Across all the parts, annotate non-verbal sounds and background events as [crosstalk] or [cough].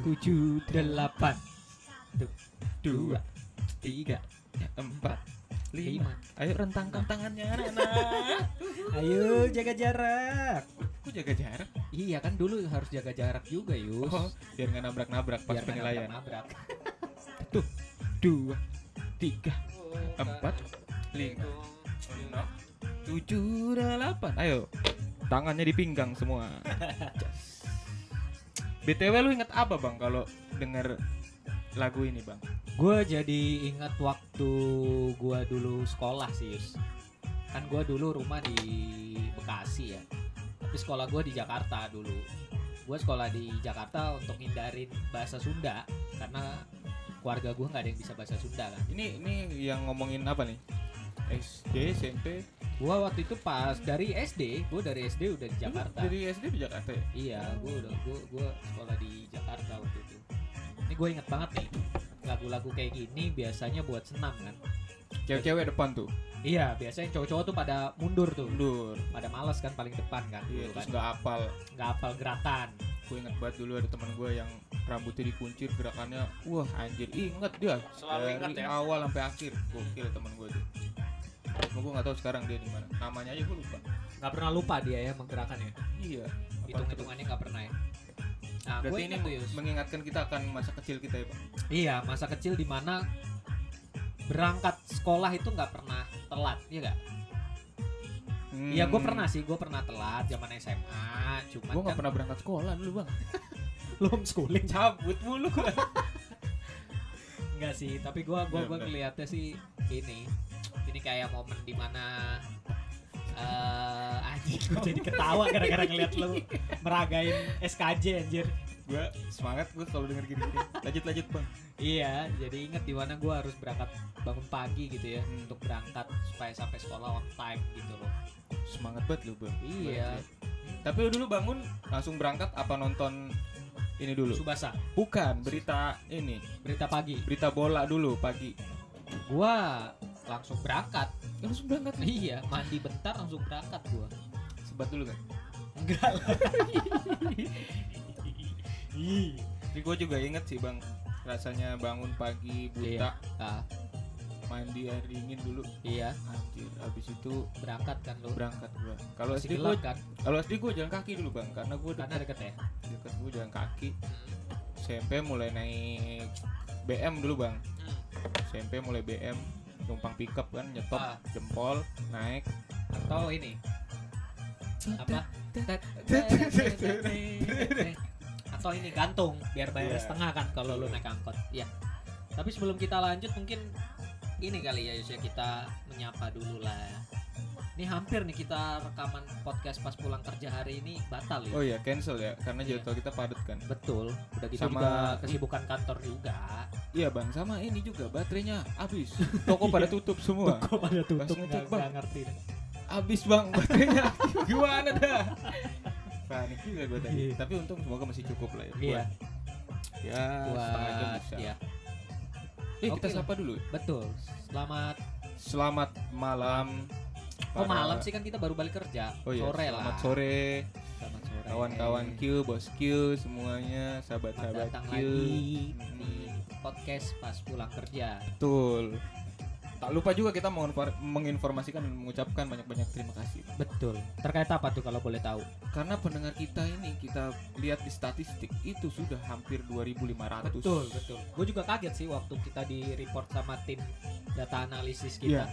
tujuh delapan. Tuh, dua tiga empat lima. Ayo rentangkan tangannya anak-anak. Ayo jaga jarak. Kok jaga jarak? Iya kan dulu harus jaga jarak juga Yus. Oh biar nggak nabrak-nabrak pas Biar penilaian. nabrak-nabrak. dua tiga empat lima enam tujuh delapan. Ayo tangannya di pinggang semua [laughs] btw lu inget apa bang kalau denger lagu ini bang? Gue jadi ingat waktu gue dulu sekolah sih Yus kan gue dulu rumah di Bekasi ya. Tapi sekolah gue di Jakarta dulu. Gue sekolah di Jakarta untuk hindarin bahasa Sunda karena keluarga gue nggak ada yang bisa bahasa Sunda kan. Ini ini yang ngomongin apa nih? SD SMP gue waktu itu pas dari SD gue dari SD udah di Jakarta dari SD di Jakarta ya iya gue udah gue gue sekolah di Jakarta waktu itu ini gue inget banget nih lagu-lagu kayak gini biasanya buat senam kan cewek-cewek depan tuh Iya, biasanya cowok-cowok tuh pada mundur tuh. mundur Pada males kan paling depan kan. iya terus kan. nggak apal Nggak hafal gerakan. gue inget banget dulu ada teman gue yang rambutnya dikuncir gerakannya wah anjir inget dia Selalu dari inget ya. awal sampai akhir gokil teman gue tuh Cuma gue gak tahu sekarang dia di mana namanya aja gue lupa Nggak pernah lupa dia ya menggerakannya. iya apa Hitung-hitungannya nggak pernah ya. Nah, Berarti gue ini tuh Yus. mengingatkan kita akan masa kecil kita ya Pak. Iya, masa kecil di mana berangkat sekolah itu nggak pernah telat, iya nggak? Iya, gue pernah sih, gue pernah telat zaman SMA. Cuman Gue kan gak pernah berangkat sekolah dulu bang. lu homeschooling Cabut mulu. [laughs] Enggak sih, tapi gua gua Bener, gua bener. ngeliatnya sih ini. Ini kayak momen di mana eh anjing gua jadi ketawa gara-gara ngeliat lu meragain SKJ anjir. gue semangat gue kalau denger gini-gini. Lanjut lanjut bang. Iya, jadi inget di mana gua harus berangkat bangun pagi gitu ya Hmm. untuk berangkat supaya sampai sekolah on time gitu loh. Semangat banget lu bang. Iya. Tapi lu dulu bangun langsung berangkat apa nonton ini dulu? Subasa, Bukan berita ini berita pagi. berita bola dulu pagi. Gua langsung berangkat. Langsung berangkat Iya, mandi bentar langsung berangkat gua. Sebat dulu kan. Enggak lah. Tapi gue juga inget sih bang rasanya bangun pagi buta Ah, mandi air dingin dulu iya, anjir habis itu berangkat kan lu. berangkat gua kalau SD gua kan? kalau SD gua jalan kaki dulu bang karena gua Karena dekat deket ya. dekat gua jalan kaki SMP mulai naik BM dulu bang SMP mulai BM numpang pickup kan nyetop Ah. jempol naik Atau ini apa? Atau ini gantung biar bayar Iya. setengah kan kalau lu naik angkot. Iya. Tapi sebelum kita lanjut mungkin ini kali ya Yus ya kita menyapa dulu lah. Ini hampir nih kita rekaman podcast pas pulang kerja hari ini batal ya. oh iya cancel ya karena Iya. jadwal kita padat kan Betul. Udah gitu Sama- juga kesibukan kantor juga. iya bang sama ini juga baterainya habis toko pada tutup semua Kok pada tutup Langsung tutup, Bang. nggak ngerti. habis bang baterainya [laughs] gimana dah panik juga gue tadi Iya. tapi untung semoga masih cukup lah ya Iya. buat ya setengah jam Buat bisa ya eh kita Oke lah. sapa dulu betul. Selamat selamat malam Oh malam sih kan kita baru balik kerja. oh iya sore selamat lah. sore Selamat sore. kawan-kawan Q bos Q semuanya sahabat-sahabat datang Q lagi di podcast pas pulang kerja. betul tak lupa juga kita menginfor- menginformasikan dan mengucapkan banyak-banyak terima kasih Betul. Terkait apa tuh kalau boleh tahu? karena pendengar kita ini kita lihat di statistik itu sudah hampir 2500 Betul, betul. Gue juga kaget sih waktu kita di report sama tim data analisis kita. Iya.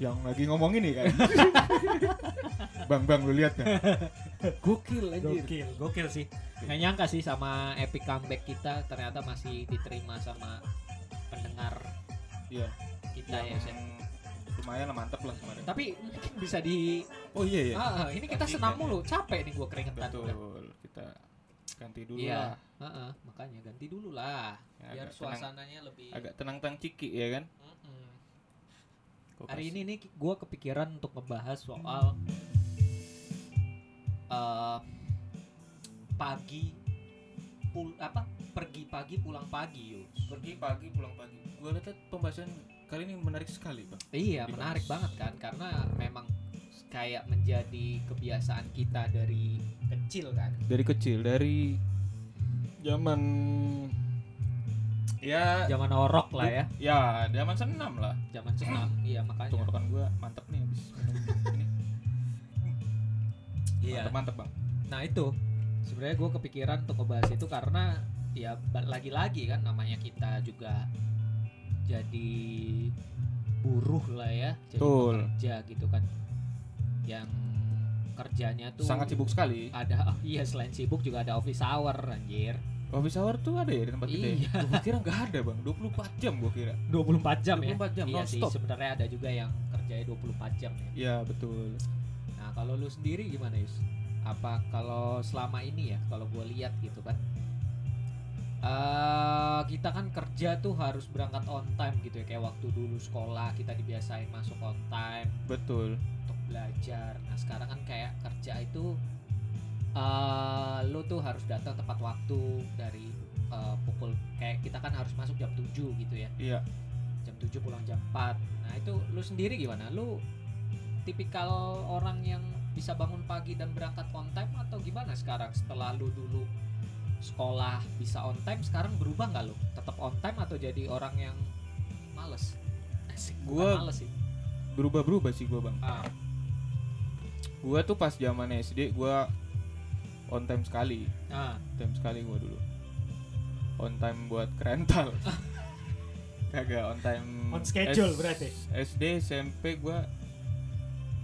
Yang lagi ngomong ini kan [laughs] bang bang lu lihat kan gokil anjir Gokil, gokil sih. Nggak nyangka sih sama epic comeback kita ternyata masih diterima sama pendengar Iya. kita ya. yang Sen. lumayan lah mantep lah kemarin Tapi mungkin bisa di oh iya iya Ah, ini kita senam kan- mulu, capek nih gue keringetan udah. betul kita ganti dulu Iya, lah Heeh, makanya ganti dulu lah, Ya, biar agak tenang- suasananya lebih. agak tenang tenang ciki ya kan Hari ini nih gue kepikiran untuk ngebahas soal eh, pagi pul apa pergi pagi pulang pagi yuk. pergi pagi pulang pagi gue lihat pembahasan kali ini menarik sekali bang Iya Dibahas. menarik banget kan karena memang kayak menjadi kebiasaan kita dari kecil kan. dari kecil dari zaman ya Zaman orok lah ya, ya zaman senam lah zaman senam. Iya makanya. tenggorokan gua mantep nih habis ini Iya. mantep mantep bang Nah itu sebenarnya gue kepikiran untuk ngebahas itu karena ya lagi-lagi kan namanya kita juga jadi buruh lah ya, jadi Betul. pekerja gitu kan, yang kerjanya tuh sangat sibuk sekali ada iya selain sibuk juga ada office hour anjir office hour tuh ada ya di tempat kita Iya. ya? gua kira nggak ada bang. 24 jam gua kira. 24 jam ya? 24 jam iya sih sebenarnya ada juga yang kerjanya 24 jam ya. Iya betul. Nah kalau lu sendiri gimana Yus? Apa kalau selama ini ya kalau gue lihat gitu kan eh kita kan kerja tuh harus berangkat on time gitu ya. Kayak waktu dulu sekolah kita dibiasain masuk on time. Betul. Untuk belajar. Nah sekarang kan kayak kerja itu eh lu tuh harus datang tepat waktu dari eh, pukul kayak kita kan harus masuk jam 7 gitu ya. iya Jam 7 pulang jam 4. Nah itu lu sendiri gimana? Lu tipikal orang yang bisa bangun pagi dan berangkat on time atau gimana sekarang setelah lu dulu sekolah bisa on time sekarang berubah nggak lu? Tetap on time atau jadi orang yang males? Asik, Gua- males sih. berubah-berubah sih gua bang Ah, gua tuh pas zaman SD gua on time sekali ah, on time sekali gua dulu on time buat kerental [laughs] kagak on time On schedule S- berarti? SD SMP gua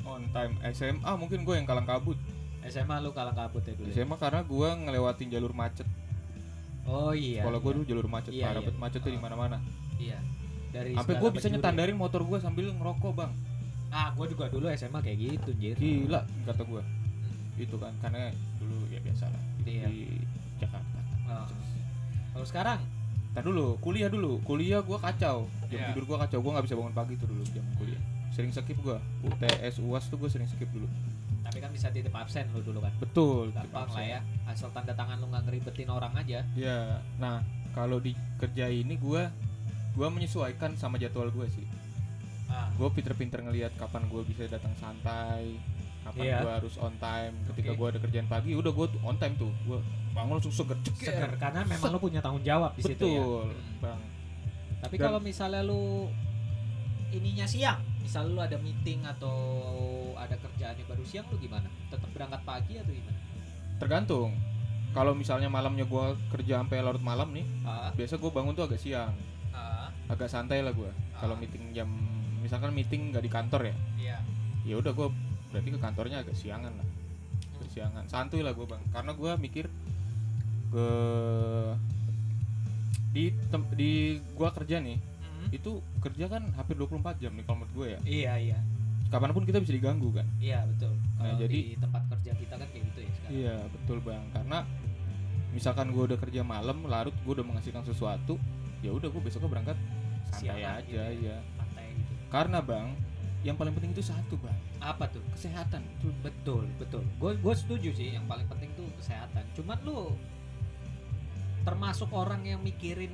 on time SMA mungkin gua yang kalang kabut SMA lu kalang kabut ya dulu. ya? SMA karena gua ngelewatin jalur macet Oh iya. kalau gua iya. dulu jalur macet Iya, parah iya. macet tuh di Ah. mana-mana Iya. Dari sampai gua bisa ya. nyetandarin motor gua sambil ngerokok bang Ah, gua juga dulu SMA kayak gitu, Jir. gila kata gua itu kan karena ya biasa lah hidup Iya. di Jakarta Ah. Kalau sekarang Ntar dulu, kuliah dulu. Kuliah gua kacau. Jam Iya. tidur gua kacau. Gua nggak bisa bangun pagi tuh dulu jam kuliah. Sering skip gua. UTS, UAS tuh gua sering skip dulu. tapi kan bisa titip absen lu dulu kan. Betul. Gampang lah ya. Asal tanda tangan lu nggak ngeribetin orang aja. Ya. Nah, kalau di kerja ini gua gua menyesuaikan sama jadwal gua sih. Ah. Gua pinter-pinter ngelihat kapan gua bisa datang santai, kapan Iya. gua harus on time. Ketika Oke. gua ada kerjaan pagi, udah gua tuh on time tuh. Gua bangun langsung seger. ceker. Seger karena memang lu punya tanggung jawab di situ ya. Betul, Hmm. Bang. Tapi kalau misalnya lu ininya siang, misal lu ada meeting atau ada kerjaannya baru siang lu gimana? Tetap berangkat pagi atau gimana? Tergantung. Kalau misalnya malamnya gua kerja sampai larut malam nih, Ah, biasa gua bangun tuh agak siang. ah, agak santai lah gue kalau Ah. meeting jam misalkan meeting nggak di kantor ya iya. ya udah gue berarti ke kantornya agak siangan lah agak siangan santuy lah gue bang karena gue mikir ke di tem- di gua kerja nih Hmm. itu kerja kan hampir 24 jam nih kalau menurut gue ya Iya, iya. kapan pun kita bisa diganggu kan Iya, betul. Nah, Kalau jadi- di tempat kerja kita kan kayak gitu ya sekarang. iya betul bang karena misalkan gue udah kerja malam larut gue udah menghasilkan sesuatu ya udah gue besoknya berangkat santai Siangan aja gitu ya. ya Santai gitu. karena bang yang paling penting itu satu bang Apa tuh? kesehatan Betul, betul, betul. Gue gue setuju sih. Yang paling penting tuh kesehatan. Cuman lu termasuk orang yang mikirin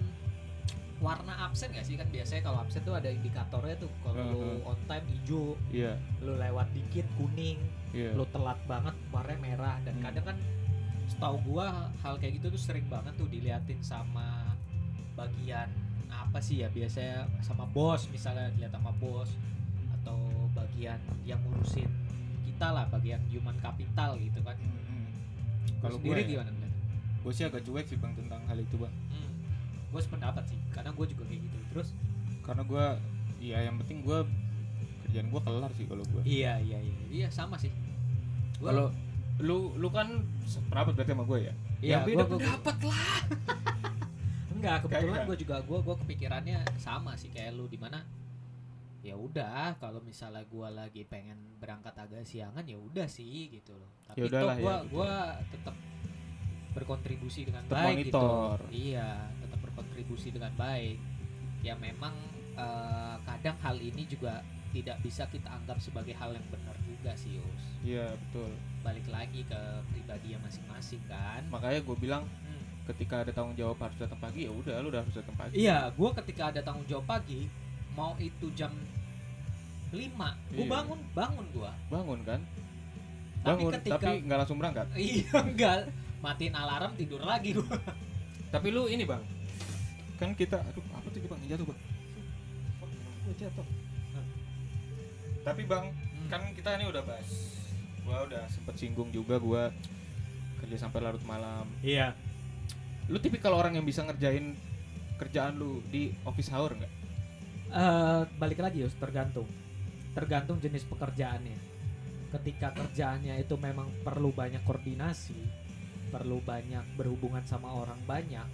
warna absen gak sih kan biasanya kalau absen tuh ada indikatornya tuh kalau lu Uh-huh. on time hijau iya lu lewat dikit kuning iya lu telat banget warnanya merah dan Hmm. kadang kan setahu gua hal kayak gitu tuh sering banget tuh diliatin sama bagian apa sih ya biasanya sama bos misalnya dilihat sama bos bagian yang ngurusin kita lah bagian human capital gitu kan. Kalau kalau gue sendiri gimana gue sih agak cuek sih bang tentang hal itu bang. Hmm. gue sependapat sih karena gue juga kayak gitu. Terus? Karena gue iya yang penting gue kerjaan gue kelar sih kalau gue iya iya iya. Iya sama sih. Kalau lu lu kan seperapat berarti sama gue ya? Iya, yang beda gua- gua- pendapat lah. [laughs] Enggak, kebetulan gue juga gue gue kepikirannya sama sih. Kayak lu di mana ya udah kalau misalnya gue lagi pengen berangkat agak siangan ya udah sih gitu loh. Tapi Ya toh udahlah ya, gue gitu. gua tetap berkontribusi dengan Tetap baik monitor. gitu iya tetap berkontribusi dengan baik. Ya memang eh, kadang hal ini juga tidak bisa kita anggap sebagai hal yang benar juga sih Yus. Iya betul. Balik lagi ke pribadi yang masing-masing kan? Makanya gue bilang Hmm. ketika ada tanggung jawab harus datang pagi ya udah lu udah harus datang pagi. Iya, gua ketika ada tanggung jawab pagi, mau itu jam 5, gua Iya. bangun, bangun gua. bangun kan Tapi bangun ketika- tapi nggak langsung berangkat Iya, enggak. Matiin alarm tidur lagi gua. Tapi lu ini bang, kan kita, aduh apa tuh bang jatuh bang? Jatuh. Tapi bang, Hmm. kan kita ini udah bahas, gua udah sempet singgung juga gua kerja sampai larut malam. Iya. Lu tipikal orang yang bisa ngerjain kerjaan lu di office hour nggak? Eh, balik lagi Yus, tergantung. Tergantung jenis pekerjaannya. Ketika kerjaannya itu memang perlu banyak koordinasi, perlu banyak berhubungan sama orang banyak,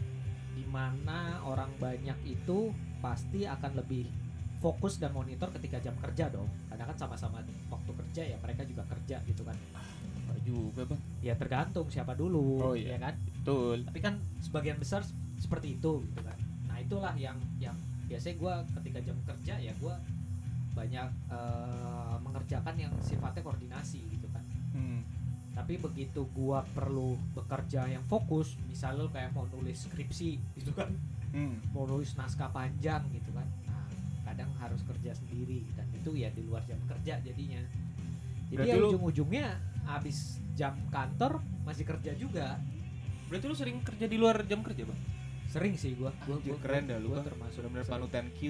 di mana orang banyak itu pasti akan lebih fokus dan monitor ketika jam kerja dong. Karena kan sama-sama waktu kerja ya mereka juga kerja gitu kan. Enggak juga bang. Ya tergantung siapa dulu, Oh, iya. ya kan? Betul. tapi kan sebagian besar seperti itu gitu kan nah itulah yang yang biasanya gue ketika jam kerja ya gue banyak eh, mengerjakan yang sifatnya koordinasi gitu kan Hmm. tapi begitu gue perlu bekerja yang fokus misalnya lu kayak mau nulis skripsi gitu kan Hmm. mau nulis naskah panjang gitu kan nah kadang harus kerja sendiri dan itu ya di luar jam kerja jadinya jadi Berarti ya ujung-ujungnya habis jam kantor masih kerja juga Berarti lu sering kerja di luar jam kerja bang? Sering sih gua gua, Anjir, gua- keren dah lu gua termasuk sering. panutan Q.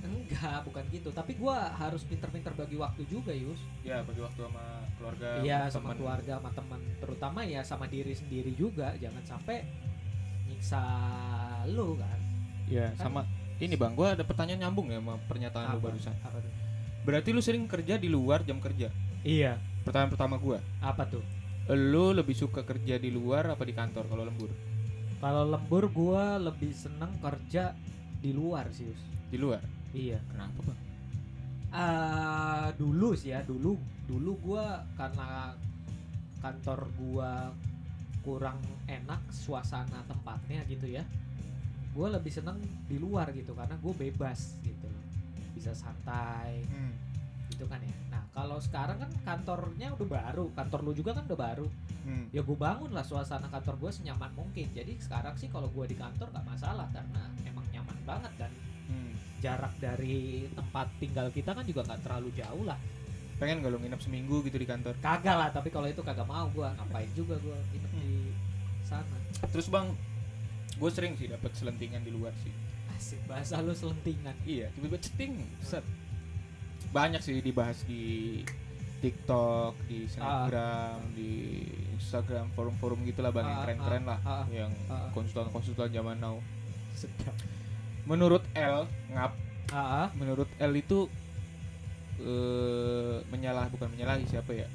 enggak bukan gitu tapi gua harus pinter-pinter bagi waktu juga Yus Ya bagi waktu sama keluarga. iya sama keluarga sama teman terutama ya sama diri sendiri juga jangan sampai nyiksa lu kan Iya Kan- sama ini bang, gua ada pertanyaan nyambung ya sama pernyataan lu Apa? barusan. apa tuh Berarti lu sering kerja di luar jam kerja. iya Pertanyaan pertama gua, apa tuh lu lebih suka kerja di luar apa di kantor kalau lembur? Kalau lembur gua lebih seneng kerja di luar sih Di luar. iya Kenapa bang? Ah, dulu sih ya dulu dulu gua karena kantor gua kurang enak suasana tempatnya gitu ya gua lebih seneng di luar gitu karena gue bebas gitu bisa santai Hmm. gitu kan ya kalau sekarang kan kantornya udah baru kantor lu juga kan udah baru Hmm. ya gue bangun lah suasana kantor gue senyaman mungkin jadi sekarang sih kalau gue di kantor nggak masalah karena emang nyaman banget dan Hmm. jarak dari tempat tinggal kita kan juga nggak terlalu jauh lah Pengen gak lu nginep seminggu gitu di kantor? kagak lah tapi kalau itu kagak mau gua ngapain juga gua hidup di sana Terus bang, gue sering sih dapat selentingan di luar sih. asik bahasa lu selentingan Iya, tiba-tiba ceting, set. Banyak sih dibahas di TikTok, di Snapgram, di Instagram, forum-forum gitulah bang yang Ah, keren-keren ah, lah, ah, yang ah. konsultan-konsultan zaman now. sedap Menurut L, ngap, ah, ah. menurut L itu eh menyalah bukan menyalahi siapa ya?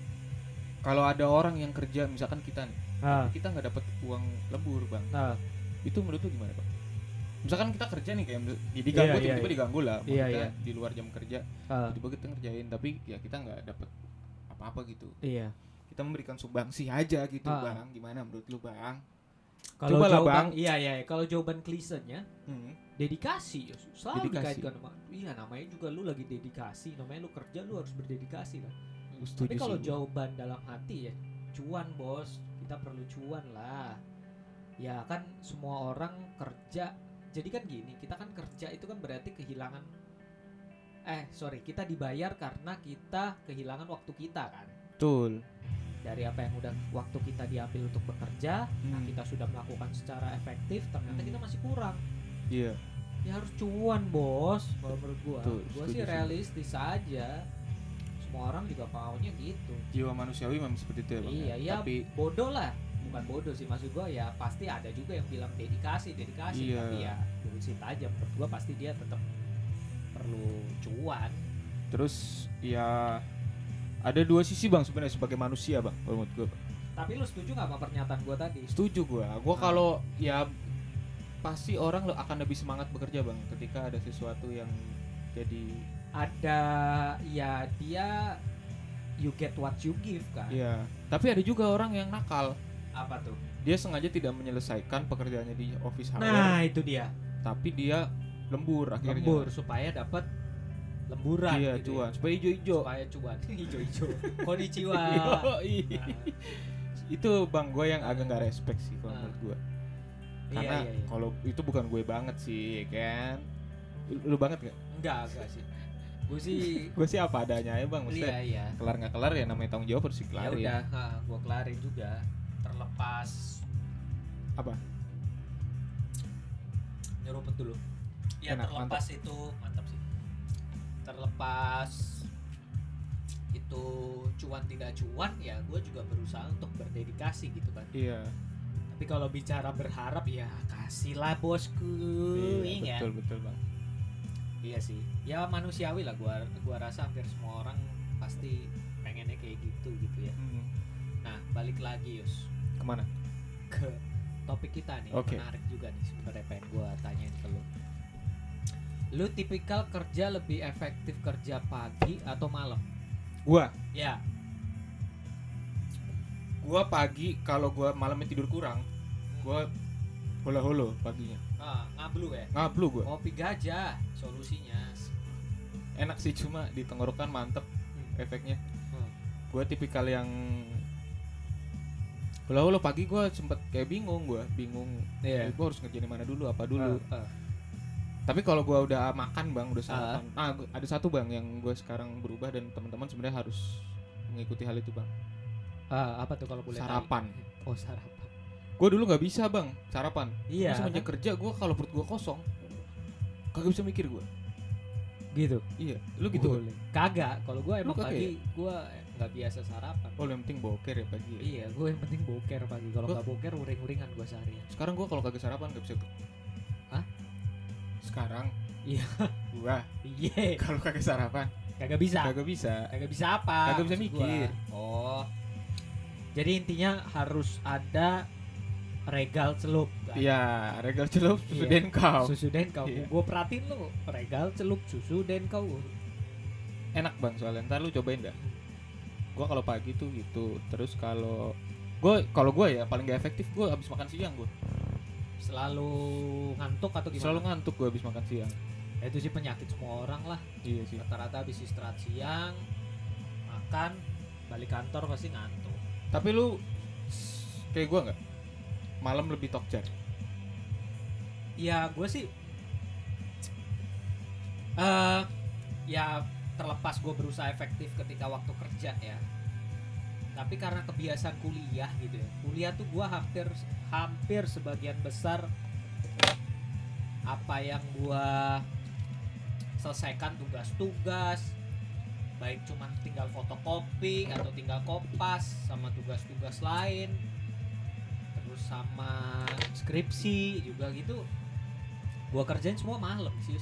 Kalau ada orang yang kerja, misalkan kita nih, ah, kita nggak dapat uang lembur bang, ah. itu menurut lu gimana bang? Misalkan kita kerja nih kayak ya diganggu Iya, iya, tiba-tiba iya. diganggu lah, Iya, kita iya. di luar jam kerja ah. tiba kita ngerjain tapi ya kita nggak dapet apa-apa gitu iya kita memberikan sumbangsi aja gitu Ah. bang gimana menurut lu bang kalau jawaban Bang. iya iya kalau jawaban klisenya hmm. dedikasi Yus. selalu Dedikasi. dikaitkan sama iya namanya juga lu lagi dedikasi namanya lu kerja lu harus berdedikasi lah setuju tapi kalau jawaban dalam hati ya cuan bos kita perlu cuan lah ya kan semua orang kerja jadi kan gini kita kan kerja itu kan berarti kehilangan eh sorry kita dibayar karena kita kehilangan waktu kita kan? Betul. Dari apa yang udah waktu kita diambil untuk bekerja nah Hmm. kita sudah melakukan secara efektif ternyata Hmm. kita masih kurang. Iya. Ya harus cuan bos kalau menurut gua. Betul, gua sih realistis aja. Semua orang juga maunya gitu. Jiwa manusiawi memang seperti itu ya bang Iya, iya. tapi bodoh lah bukan bodoh sih maksud gua ya pasti ada juga yang bilang dedikasi dedikasi Iya. tapi ya bullshit aja menurut gua pasti dia tetap perlu cuan. Terus ya ada dua sisi bang sebenarnya sebagai manusia bang menurut gue tapi lu setuju gak sama pernyataan gua tadi? Setuju gue gue Ah. kalau ya pasti orang lo akan lebih semangat bekerja bang ketika ada sesuatu yang jadi ada ya dia you get what you give kan? Ya tapi ada juga orang yang nakal apa tuh? Dia sengaja tidak menyelesaikan pekerjaannya di office hour nah itu dia. Tapi dia lembur akhirnya. Lembur supaya dapat lemburan iya gitu cuan. Ya. supaya hijau-hijau. Supaya cuan. [laughs] Hijau-hijau. Konnichiwa. [laughs] Nah, itu bang gue yang agak nggak respect sih kalau Ah. menurut gue iya, karena iya, iya. kalau itu bukan gue banget sih ya kan? Lu, lu banget gak? enggak enggak sih. Gue sih [laughs] gue sih apa adanya ya bang. Iya maksudnya iya. kelar nggak kelar ya namanya tanggung jawab harus ya dikelarin. udah ha, gua kelarin juga terlepas Apa? nyeruput dulu. Ya Enak, terlepas itu mantap sih. Terlepas itu cuan tidak cuan ya gue juga berusaha untuk berdedikasi gitu kan. Iya. Tapi kalau bicara berharap ya kasihlah bosku. Iya iya. betul betul bang iya sih. Ya manusiawi lah gua gua rasa hampir semua orang pasti pengennya kayak gitu gitu ya. Hmm. nah balik lagi Yus ke mana? Ke topik kita nih Oke. menarik juga nih sebenarnya pengen gua tanyain ke lu. Lu tipikal kerja lebih efektif kerja pagi atau malam? Gua? Ya. Gua pagi kalau gua malamnya tidur kurang gua holo holo paginya. Ah, ngablu ya? Ngablu gua. Kopi gajah solusinya. Enak sih cuma di tenggorokan mantep Hmm. efeknya. Hmm. gua tipikal yang holo holo pagi gua sempet kayak bingung gua bingung Iya. eh, gua harus ngerjain mana dulu apa dulu Ah, ah. tapi kalau gua udah makan bang udah Ah. sarapan ah gua- ada satu bang yang gua sekarang berubah dan teman-teman sebenarnya harus mengikuti hal itu bang Ah, apa tuh kalau boleh tahu? sarapan oh sarapan gua dulu nggak bisa bang sarapan iya Cuma semenjak kerja gua kalau perut gua kosong kagak bisa mikir gua gitu iya lu gitu kan? Boleh. kagak kalau gue emang pagi gue nggak biasa sarapan. Oh yang penting boker ya pagi ya? Iya gue yang penting boker pagi kalau nggak boker uring-uringan gue seharian. Sekarang gua kalau kagak sarapan gak bisa Hah? sekarang? Iya. gua? Iya. Kalau kagak sarapan? Kagak bisa. Kagak bisa. Kagak bisa apa? Kagak bisa maksud gua? mikir. oh. Jadi intinya harus ada regal celup kan? iya regal celup susu Iya. denkau. Susu den kau Iya. gue perhatiin lu regal celup susu den kau enak bang soalnya. Ntar lu cobain dah gua kalau pagi tuh gitu. Terus kalau gua kalau gua ya paling gak efektif gua habis makan siang gua. Selalu ngantuk atau gimana? Selalu ngantuk gua habis makan siang. Ya, itu sih penyakit semua orang lah. Iya sih. Rata-rata habis istirahat siang makan balik kantor pasti ngantuk. Tapi lu kayak gua nggak? Malam lebih tokcer ya gue sih eh ya terlepas gue berusaha efektif ketika waktu kerja ya tapi karena kebiasaan kuliah gitu ya kuliah tuh gue hampir hampir sebagian besar apa yang gue selesaikan tugas-tugas baik cuman tinggal fotokopi atau tinggal kopas sama tugas-tugas lain terus sama skripsi juga gitu gua kerjain semua malam sih.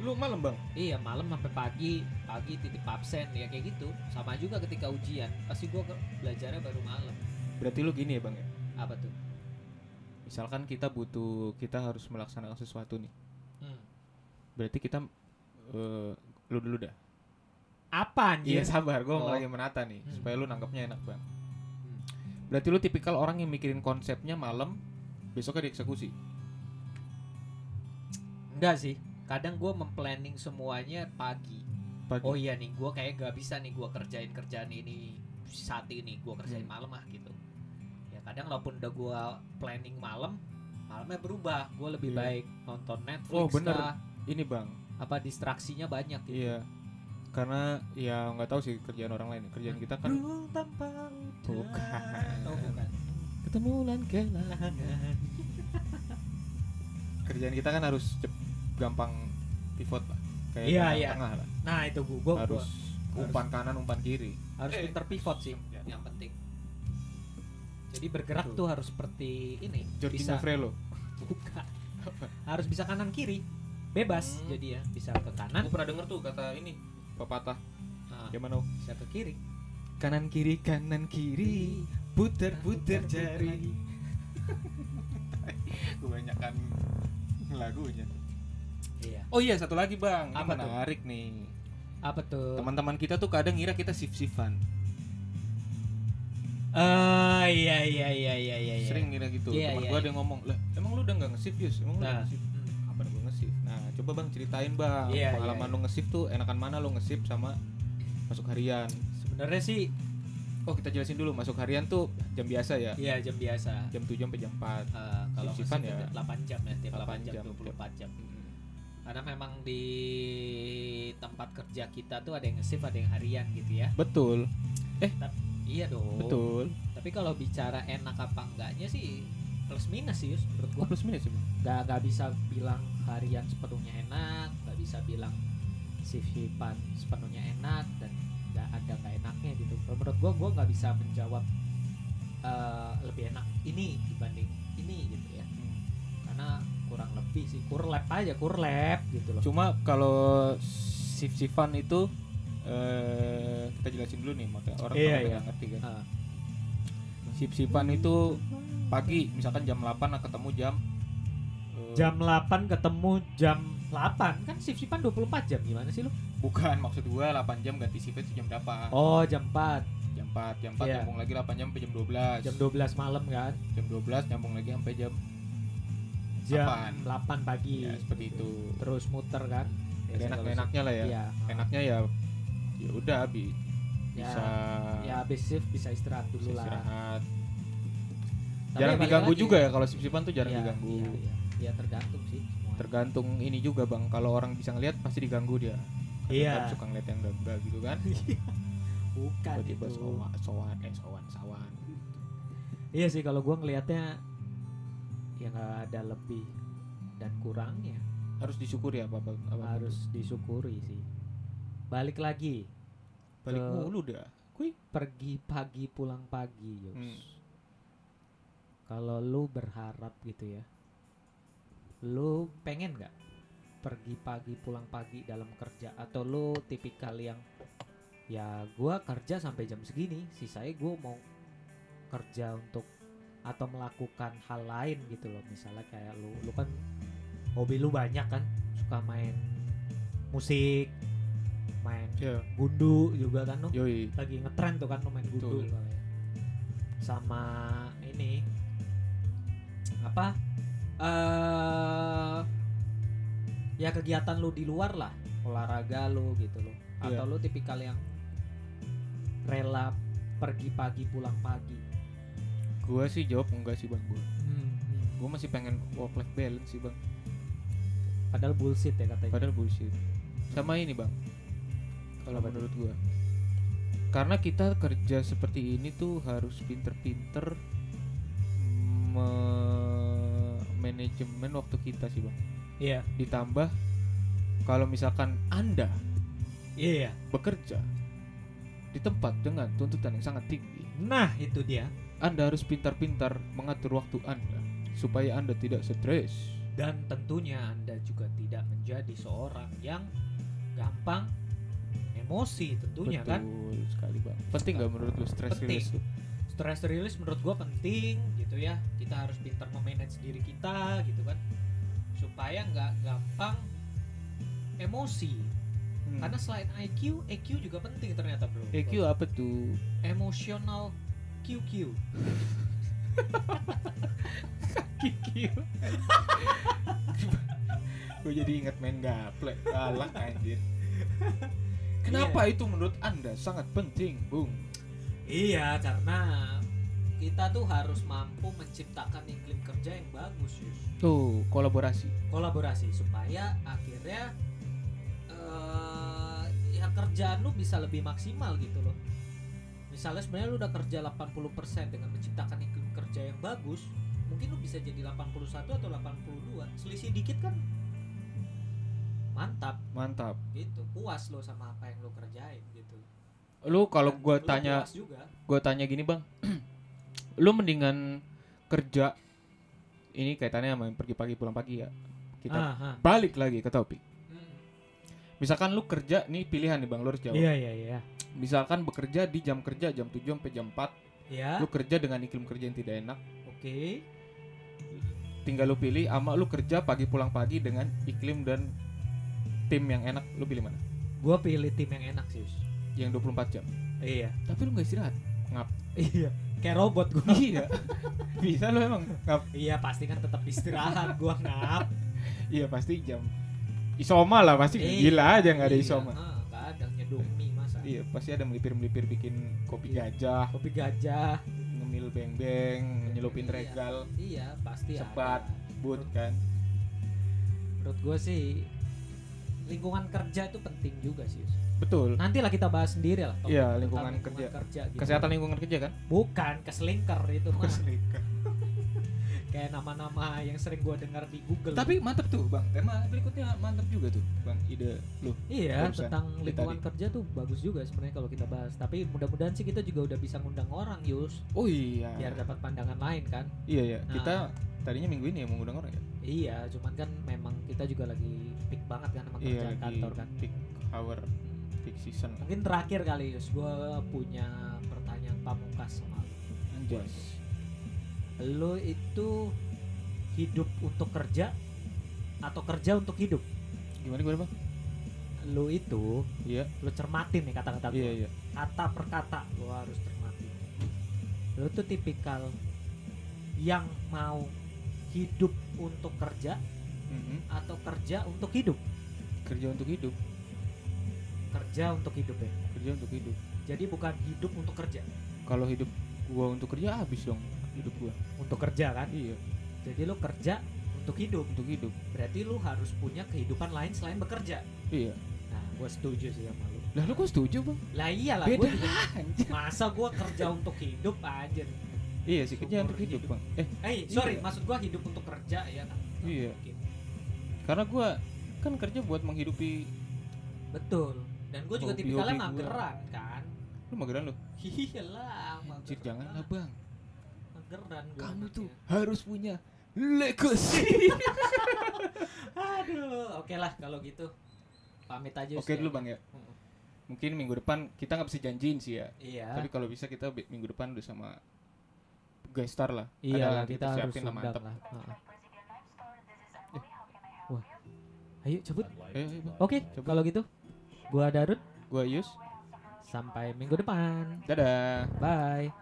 Lu malam bang? Iya malam sampai pagi. Pagi titip absen ya kayak gitu. Sama juga ketika ujian. Pasti gua ke- belajarnya baru malam. Berarti lu gini ya bang ya? Apa tuh? Misalkan kita butuh kita harus melaksanakan sesuatu nih. Hmm. berarti kita eh, lu dulu dah. Apa iya anjir sabar. Gua Oh. lagi menata nih Hmm. supaya lu nangkepnya enak bang. Hmm. berarti lu tipikal orang yang mikirin konsepnya malam besoknya dieksekusi? Enggak sih kadang gua memplanning semuanya pagi pagi oh iya nih gua kayak gak bisa nih gua kerjain kerjaan ini saat ini gua kerjain Hmm. malam ah gitu ya kadang walaupun udah gua planning malam malamnya berubah gua lebih Iya. baik nonton Netflix Oh, bener. kah, ini bang apa distraksinya banyak gitu iya karena ya nggak tahu sih kerjaan orang lain kerjaan kita kan Ruang tanpa udara. Bukan. Oh, bukan. ketemu lan kelangan [laughs] kerjaan kita kan harus cep, gampang pivot lah kayak Iya, iya. tengah lah Nah itu gua, gua harus gua- umpan kanan umpan kiri. Harus Eh, pinter pivot sih. ya. yang penting. Jadi bergerak Betul. tuh harus seperti ini Jorginho bisa. Frelo [laughs] buka harus bisa kanan kiri. Bebas Hmm. jadi ya bisa ke kanan. Aku pernah denger tuh kata ini. Pepatah. Nah, gimana oh? bisa ke kiri. Kanan kiri kanan kiri. Puter puter jari. [laughs] kebanyakan lagunya iya. Oh iya satu lagi bang. Ini Apa tuh? menarik nih. Apa tuh? Teman-teman kita tuh kadang ngira kita shift shiftan ah iya iya iya iya iya iya. sering ngira gitu. Iya, teman iya, gua iya. ada yang ngomong lah emang lu udah nggak nge-shift Yus? Emang lu udah nah. nge-shift hmm. apa gue nge-shift nah coba bang ceritain bang. Iya, pengalaman iya, lu nge-shift tuh enakan mana lu nge-shift sama masuk harian? Sebenarnya sih oh kita jelasin dulu. Masuk harian tuh jam biasa ya? Iya jam biasa. Jam 7 sampai jam 4 Eh, kalau Shift-shiftan masih ya. 8 jam ya tiap 8 8 jam jam, 24 jam karena memang di tempat kerja kita tuh ada yang nge-shift ada yang harian gitu ya. Betul. Iya dong. Betul. Tapi kalau bicara enak apa enggaknya sih plus minus sih Yus, menurut Oh, gua. plus minus sih nggak nggak bisa bilang harian sepenuhnya enak nggak bisa bilang shift shiftan sepenuhnya enak dan nggak ada nggak enaknya gitu. Kalau menurut gua gua nggak bisa menjawab eh, lebih enak ini dibanding ini gitu ya. Karena kurang lebih sih kurlap aja kurlap gitu loh. Cuma kalau shift shiftan itu eh kita jelasin dulu nih maka orang Iya, iya. ngerti kan. Ah, shift shiftan itu pagi misalkan jam 8 nah ketemu jam eh, jam 8 ketemu jam 8 kan shift shiftan 24 jam gimana sih lu? Bukan maksud gua 8 jam ganti shift itu jam berapa? Oh jam 4 jam 4 jam 4 Iya. nyambung lagi 8 jam sampai jam 12 jam 12 malam kan? Jam 12 nyambung lagi sampai jam jam 8. 8 pagi ya seperti itu terus muter kan Jadi enak-enaknya lah ya Iya. enaknya ya ya udah bi Ya, bisa ya habis shift bisa istirahat bisa dulu lah. istirahat Tapi jarang ya diganggu juga ya kalau shift shiftan tuh jarang Iya, diganggu Iya, iya. Ya tergantung sih semua. tergantung ini juga bang kalau orang bisa ngelihat pasti diganggu dia Iya. kan suka ngeliat yang enggak gitu kan [laughs] Bukan tiba-tiba itu. sowan sowan eh sowan sawan Iya sih kalau gua ngelihatnya ya nggak ada lebih dan kurangnya harus disyukuri apa apa, apa harus disyukuri sih. Balik lagi balik ke- mulu dah kui pergi pagi pulang pagi Yus. Hmm. Kalau lu berharap gitu ya, lu pengen nggak pergi pagi pulang pagi dalam kerja atau lu tipikal yang ya gua kerja sampai jam segini, sisanya gua mau kerja untuk atau melakukan hal lain gitu loh. Misalnya kayak lu, lu kan hobi lu banyak kan, suka main musik, main ya gundu juga kan lu yoi lagi ngetren tuh kan lu main gundu Betul. sama ini apa eh ya kegiatan lu di luar lah olahraga lu gitu loh atau Iya. lu tipikal yang rela pergi pagi pulang pagi gua sih jawab enggak sih bang gua. Hmm, gua masih pengen work life balance sih bang. Padahal bullshit ya katanya. Padahal bullshit. Sama ini bang. Kalau menurut gua. Karena kita kerja seperti ini tuh harus pinter-pinter me- manajemen waktu kita sih bang. Iya. Ditambah kalau misalkan anda iya. bekerja di tempat dengan tuntutan yang sangat tinggi. Nah itu dia anda harus pintar-pintar mengatur waktu anda supaya anda tidak stres. Dan tentunya anda juga tidak menjadi seorang yang gampang emosi tentunya kan? betul sekali bang penting nggak menurut lu stress Penting. release tuh stress release menurut gua penting gitu ya. Kita harus pintar memanage diri kita gitu kan. Supaya nggak gampang emosi. Hmm. karena selain IQ EQ juga penting ternyata bro. EQ apa tuh? Emotional QQ QQ gue jadi ingat main gaple galak anjir. Kenapa itu menurut anda sangat penting bung? Iya karena kita tuh harus mampu menciptakan iklim kerja yang bagus Yus. Tuh kolaborasi. Kolaborasi supaya akhirnya eh ya kerjaan lu bisa lebih maksimal gitu loh misalnya sebenarnya lu udah kerja 80% dengan menciptakan iklim kerja yang bagus mungkin lu bisa jadi 81 atau 82 selisih dikit kan mantap. Mantap. Gitu. Puas lo sama apa yang lo kerjain gitu. Lu kalau gue lu tanya gue tanya gini bang. [clears throat] Lu mendingan kerja ini kaitannya sama yang pergi pagi pulang pagi ya. Kita Ah, ah. balik lagi ke topik. Misalkan lu kerja nih pilihan nih bang lu harus jawab. Iya iya iya. Misalkan bekerja di jam kerja jam 7 sampai jam 4 ya lu kerja dengan iklim kerja yang tidak enak. Oke. Tinggal lu pilih ama lu kerja pagi pulang pagi dengan iklim dan tim yang enak. Lu pilih mana? Gua pilih tim yang enak sih yang 24 jam? Iya. Tapi lu nggak istirahat? Ngap. Iya. Kayak robot gua. [laughs] Iya. Bisa lu emang ngap. Iya pasti kan tetap istirahat. Gua ngap. iya pasti jam isoma lah pasti Iya, gila aja nggak ada iya, isoma ah, nggak ada nyeduh mie masa. iya pasti ada melipir melipir bikin kopi Iya. gajah Kopi gajah. ngemil beng beng nyelupin Iya. regal Iya pasti Sebat, ada. but kan Menurut gua sih lingkungan kerja itu penting juga sih. Yus. betul Nanti lah kita bahas sendiri lah. Iya, tentang lingkungan kerja. gitu. kesehatan lingkungan kerja kan Bukan keselingker itu mah. Keselingkuh. Kayak nama-nama yang sering gua dengar di Google. Tapi mantep tuh bang, tema berikutnya mantep juga tuh bang, ide lu. iya barusan, tentang lingkungan tadi. kerja tuh bagus juga sebenarnya kalau kita bahas. Tapi mudah-mudahan sih kita juga udah bisa ngundang orang Yus Oh iya. biar dapat pandangan lain kan. Iya ya, Nah. kita tadinya minggu ini ya mau ngundang orang ya. Iya, cuman kan memang kita juga lagi peak banget kan sama Iya kerjaan kantor kan. peak hour, peak season. Mungkin terakhir kali Yus, gua punya pertanyaan pamungkas sama lu. Lu itu hidup untuk kerja atau kerja untuk hidup? Gimana gimana bang? Lu itu, Iya, lu cermatin nih kata-kata iya iya. Kata per kata gua harus cermatin. Lu tuh tipikal yang mau hidup untuk kerja Mhm. atau kerja untuk hidup? Kerja untuk hidup, Kerja untuk hidup ya. kerja untuk hidup. Jadi bukan hidup untuk kerja. Kalau hidup gua untuk kerja habis dong hidup gua. Untuk kerja kan? Iya, Jadi lu kerja untuk hidup. untuk hidup. Berarti lu harus punya kehidupan lain selain bekerja. Iya. Nah, gue setuju sih sama lu. Lah lu kok setuju bang? Lah iyalah Beda gue juga [laughs] masa gue kerja untuk hidup anjir. Iya sih kerja untuk hidup hidup. bang. Eh Eh, sorry, Iya. maksud gue hidup untuk kerja ya kan? Nggak Iya. mungkin. karena gua kan kerja buat menghidupi Betul. Dan gue juga tipikalnya gua. mageran kan. lu mageran lu. Iyalah, mageran. janganlah bang. Mageran gua Kamu tuh harus punya legacy. [laughs] Aduh, oke lah kalau gitu. Pamit aja Oke Yus, dulu ya. bang ya. Mm. Mungkin minggu depan kita nggak bisa janjiin sih ya. Iya. Tapi kalau bisa kita minggu depan udah sama guest star lah. Iya lah kita, harus siapin lah mantep. lah. Heeh. Wah. Ayo cabut. Ayo, ayo, Bang. Oke, Cabut. kalau gitu gua Darut Gua Yus. sampai minggu depan. Dadah. Bye.